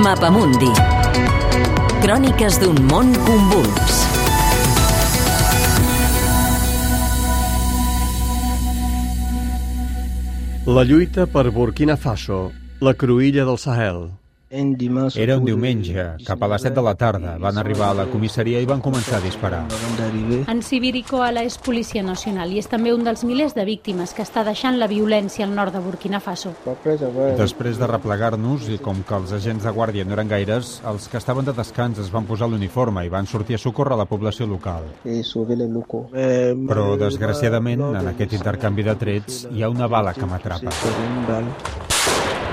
Mapamundi. Cròniques d'un món convuls. La lluita per Burkina Faso, la cruïlla del Sahel. Era un diumenge, cap a les 7 de la tarda. Van arribar a la comissaria i van començar a disparar. En Sibirico Ala és policia nacional i és també un dels milers de víctimes que està deixant la violència al nord de Burkina Faso. Després de replegar-nos, i com que els agents de guàrdia no eren gaires, els que estaven de descans es van posar l'uniforme i van sortir a socórrer la població local. Però, desgraciadament, en aquest intercanvi de trets, hi ha una bala que m'atrapa.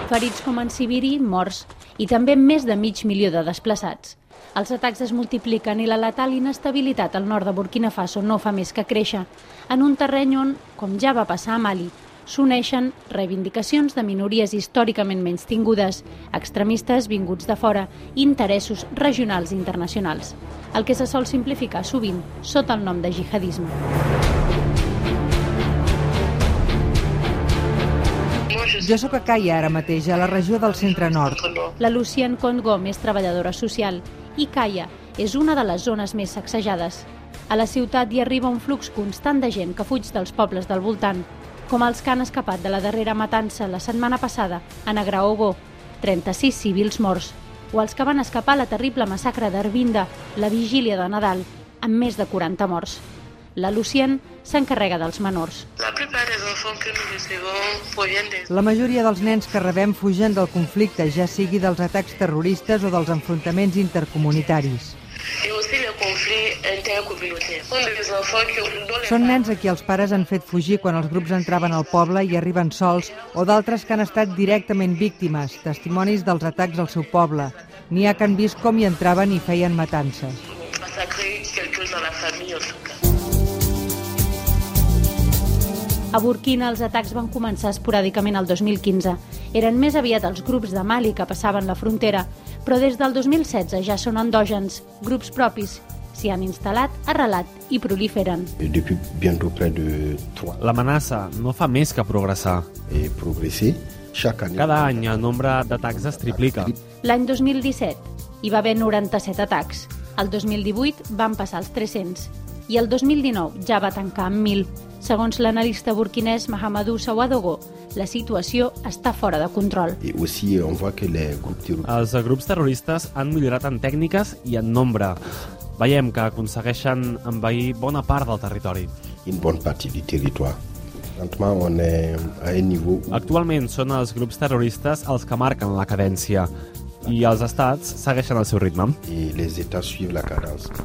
Ferits com en Sibiri, morts, i també més de mig milió de desplaçats. Els atacs es multipliquen i la letal inestabilitat al nord de Burkina Faso no fa més que créixer, en un terreny on, com ja va passar a Mali, s'uneixen reivindicacions de minories històricament menys tingudes, extremistes vinguts de fora i interessos regionals i internacionals, el que se sol simplificar sovint sota el nom de jihadisme. Jo sóc a Caia ara mateix, a la regió del centre-nord. La Lucienne Condgom és treballadora social i Caia és una de les zones més sacsejades. A la ciutat hi arriba un flux constant de gent que fuig dels pobles del voltant, com els que han escapat de la darrera matança la setmana passada a Negraogo, 36 civils morts, o els que van escapar a la terrible massacre d'Arvinda, la vigília de Nadal, amb més de 40 morts. La Lucienne s'encarrega dels menors. La majoria dels nens que rebem fugen del conflicte, ja sigui dels atacs terroristes o dels enfrontaments intercomunitaris. Són nens a qui els pares han fet fugir quan els grups entraven al poble i arriben sols, o d'altres que han estat directament víctimes, testimonis dels atacs al seu poble. N'hi ha que han vist com hi entraven i feien matances. A Burkina els atacs van començar esporàdicament el 2015. Eren més aviat els grups de Mali que passaven la frontera, però des del 2016 ja són endògens, grups propis, s'hi han instal·lat, arrelat i proliferen. L'amenaça no fa més que progressar. Cada any el nombre d'atacs es triplica. L'any 2017 hi va haver 97 atacs. El 2018 van passar els 300 i el 2019 ja va tancar amb 1.000. Segons l'analista burkinès Mahamadou Sawadogo, la situació està fora de control. Els grups terroristes han millorat en tècniques i en nombre. Veiem que aconsegueixen envair bona part del territori. Actualment són els grups terroristes els que marquen la cadència i els estats segueixen el seu ritme.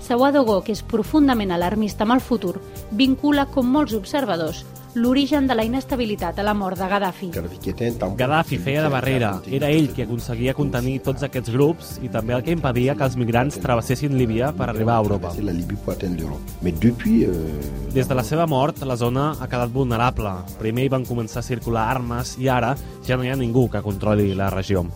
Sawadogo, que és profundament alarmista amb el futur, vincula, com molts observadors, l'origen de la inestabilitat a la mort de Gaddafi. Gaddafi feia de barrera. Era ell qui aconseguia contenir tots aquests grups i també el que impedia que els migrants travessessin Líbia per arribar a Europa. Des de la seva mort, la zona ha quedat vulnerable. Primer hi van començar a circular armes i ara ja no hi ha ningú que controli la regió.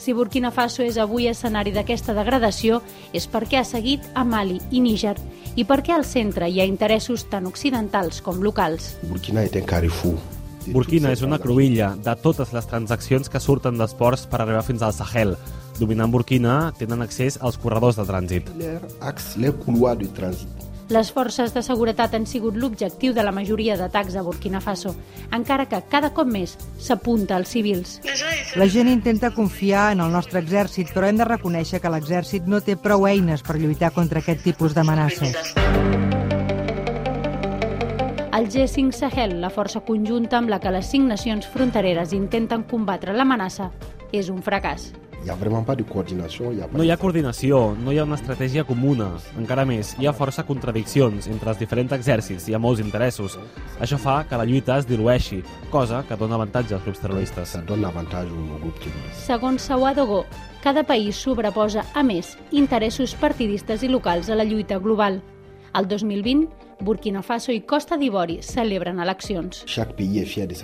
Si Burkina Faso és avui escenari d'aquesta degradació és perquè ha seguit a Mali i Níger i perquè al centre hi ha interessos tant occidentals com locals. Burkina és un carrefour. Burkina és una cruïlla de totes les transaccions que surten dels ports per arribar fins al Sahel. Dominant Burkina tenen accés als corredors de trànsit. Les forces de seguretat han sigut l'objectiu de la majoria d'atacs a Burkina Faso, encara que cada cop més s'apunta als civils. La gent intenta confiar en el nostre exèrcit, però hem de reconèixer que l'exèrcit no té prou eines per lluitar contra aquest tipus d'amenaces. El G5 Sahel, la força conjunta amb la que les cinc nacions frontereres intenten combatre l'amenaça, és un fracàs. No hi ha coordinació, no hi ha una estratègia comuna. Encara més, hi ha força contradiccions entre els diferents exèrcits, hi ha molts interessos. Això fa que la lluita es dilueixi, cosa que dona avantatge als grups terroristes. Segons Sawadogo, cada país sobreposa, a més, interessos partidistes i locals a la lluita global. El 2020, Burkina Faso i Costa d'Ivori celebren eleccions.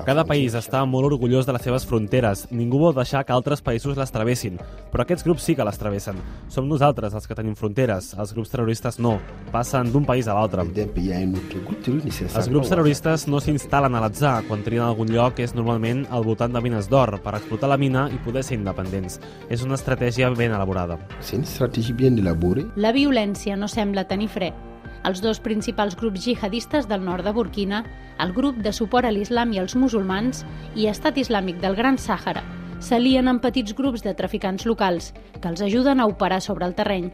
Cada país està molt orgullós de les seves fronteres. Ningú vol deixar que altres països les travessin, però aquests grups sí que les travessen. Som nosaltres els que tenim fronteres, els grups terroristes no. Passen d'un país a l'altre. Els grups terroristes no s'instal·len a l'atzar. Quan trien algun lloc és normalment al voltant de mines d'or per explotar la mina i poder ser independents. És una estratègia ben elaborada. La violència no sembla tenir fre els dos principals grups jihadistes del nord de Burkina, el grup de suport a l'islam i els musulmans i Estat Islàmic del Gran Sàhara, s'alien en petits grups de traficants locals que els ajuden a operar sobre el terreny.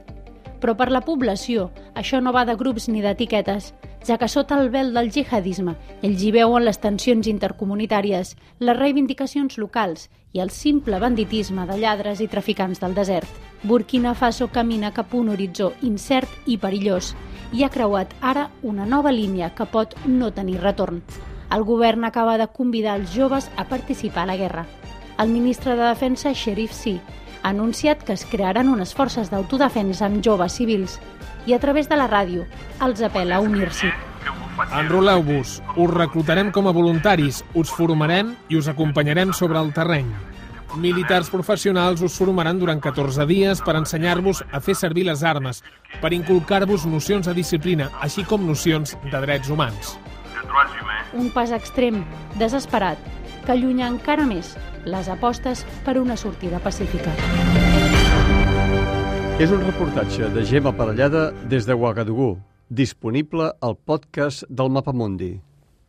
Però per la població això no va de grups ni d'etiquetes, ja que sota el vel del jihadisme ells hi veuen les tensions intercomunitàries, les reivindicacions locals i el simple banditisme de lladres i traficants del desert. Burkina Faso camina cap a un horitzó incert i perillós i ha creuat ara una nova línia que pot no tenir retorn. El govern acaba de convidar els joves a participar a la guerra. El ministre de Defensa, Sherif Si, ha anunciat que es crearan unes forces d'autodefensa amb joves civils i a través de la ràdio els apela a unir-s'hi. Enroleu-vos, us reclutarem com a voluntaris, us formarem i us acompanyarem sobre el terreny. Militars professionals us formaran durant 14 dies per ensenyar-vos a fer servir les armes, per inculcar-vos nocions de disciplina, així com nocions de drets humans. Un pas extrem, desesperat, que allunya encara més les apostes per una sortida pacífica. És un reportatge de Gemma Parellada des de Ouagadougou, disponible al podcast del Mapamundi.